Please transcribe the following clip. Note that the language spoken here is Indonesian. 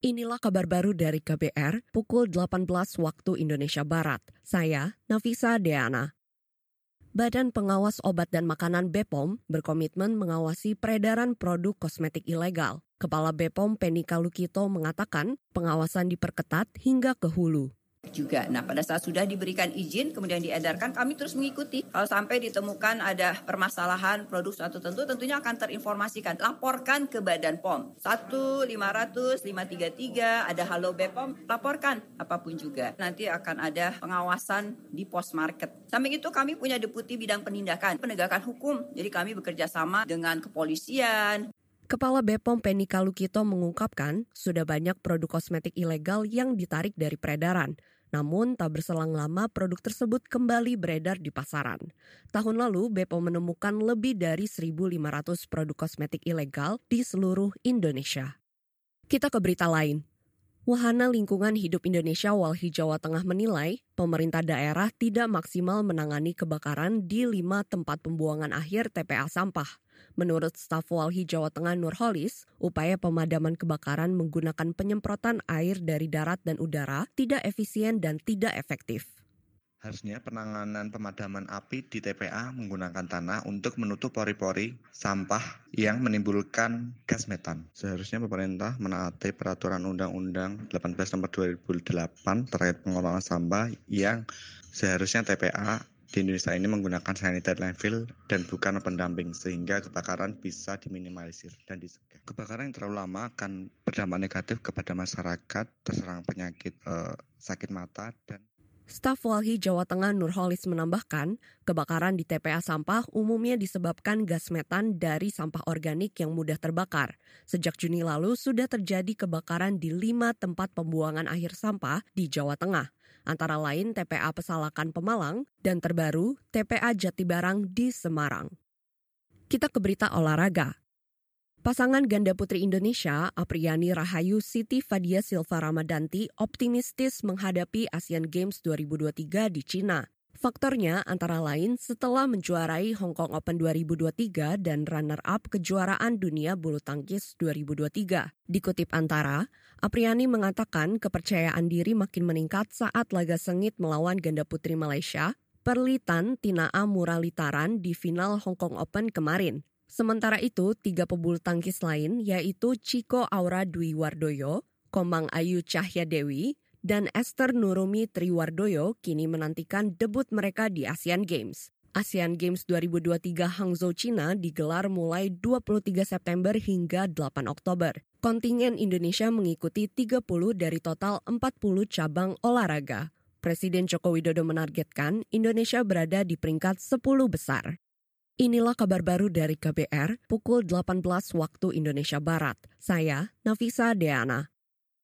Inilah kabar baru dari KBR pukul 18 waktu Indonesia Barat. Saya Nafisa Deana. Badan Pengawas Obat dan Makanan BPOM berkomitmen mengawasi peredaran produk kosmetik ilegal. Kepala BPOM Penny Kalukito mengatakan pengawasan diperketat hingga ke hulu juga. Nah, pada saat sudah diberikan izin kemudian diedarkan, kami terus mengikuti. Kalau sampai ditemukan ada permasalahan produk suatu tentu, tentunya akan terinformasikan. Laporkan ke Badan POM. 1 500 533 ada Halo Bepom, laporkan apa pun juga. Nanti akan ada pengawasan di pos market. Samping itu kami punya deputi bidang penindakan, penegakan hukum. Jadi kami bekerja sama dengan kepolisian, Kepala Bepom Penny Kalukito mengungkapkan sudah banyak produk kosmetik ilegal yang ditarik dari peredaran. Namun, tak berselang lama produk tersebut kembali beredar di pasaran. Tahun lalu, Bepom menemukan lebih dari 1.500 produk kosmetik ilegal di seluruh Indonesia. Kita ke berita lain. Wahana Lingkungan Hidup Indonesia Walhi Jawa Tengah menilai pemerintah daerah tidak maksimal menangani kebakaran di lima tempat pembuangan akhir TPA sampah. Menurut staf Walhi Jawa Tengah Nurholis, upaya pemadaman kebakaran menggunakan penyemprotan air dari darat dan udara tidak efisien dan tidak efektif. Harusnya penanganan pemadaman api di TPA menggunakan tanah untuk menutup pori-pori sampah yang menimbulkan gas metan. Seharusnya pemerintah menaati peraturan Undang-Undang 18 Nomor 2008 terkait pengelolaan sampah yang seharusnya TPA di Indonesia ini menggunakan sanitary landfill dan bukan pendamping sehingga kebakaran bisa diminimalisir dan dicegah. Kebakaran yang terlalu lama akan berdampak negatif kepada masyarakat terserang penyakit eh, sakit mata dan Staf Walhi Jawa Tengah Nurholis menambahkan, kebakaran di TPA sampah umumnya disebabkan gas metan dari sampah organik yang mudah terbakar. Sejak Juni lalu sudah terjadi kebakaran di lima tempat pembuangan akhir sampah di Jawa Tengah, antara lain TPA Pesalakan Pemalang dan terbaru TPA Jatibarang di Semarang. Kita ke berita olahraga. Pasangan ganda putri Indonesia, Apriani Rahayu Siti Fadia Silva Ramadanti, optimistis menghadapi Asian Games 2023 di Cina. Faktornya antara lain setelah menjuarai Hong Kong Open 2023 dan runner-up kejuaraan dunia bulu tangkis 2023. Dikutip antara, Apriani mengatakan kepercayaan diri makin meningkat saat laga sengit melawan ganda putri Malaysia, Perlitan Tinaa Muralitaran di final Hong Kong Open kemarin. Sementara itu, tiga pebulu tangkis lain yaitu Chico Aura Dwi Wardoyo, Komang Ayu Cahya Dewi, dan Esther Nurumi Triwardoyo kini menantikan debut mereka di Asian Games. ASEAN Games 2023 Hangzhou, China digelar mulai 23 September hingga 8 Oktober. Kontingen Indonesia mengikuti 30 dari total 40 cabang olahraga. Presiden Joko Widodo menargetkan Indonesia berada di peringkat 10 besar. Inilah kabar baru dari KBR pukul 18 waktu Indonesia Barat. Saya Nafisa Deana.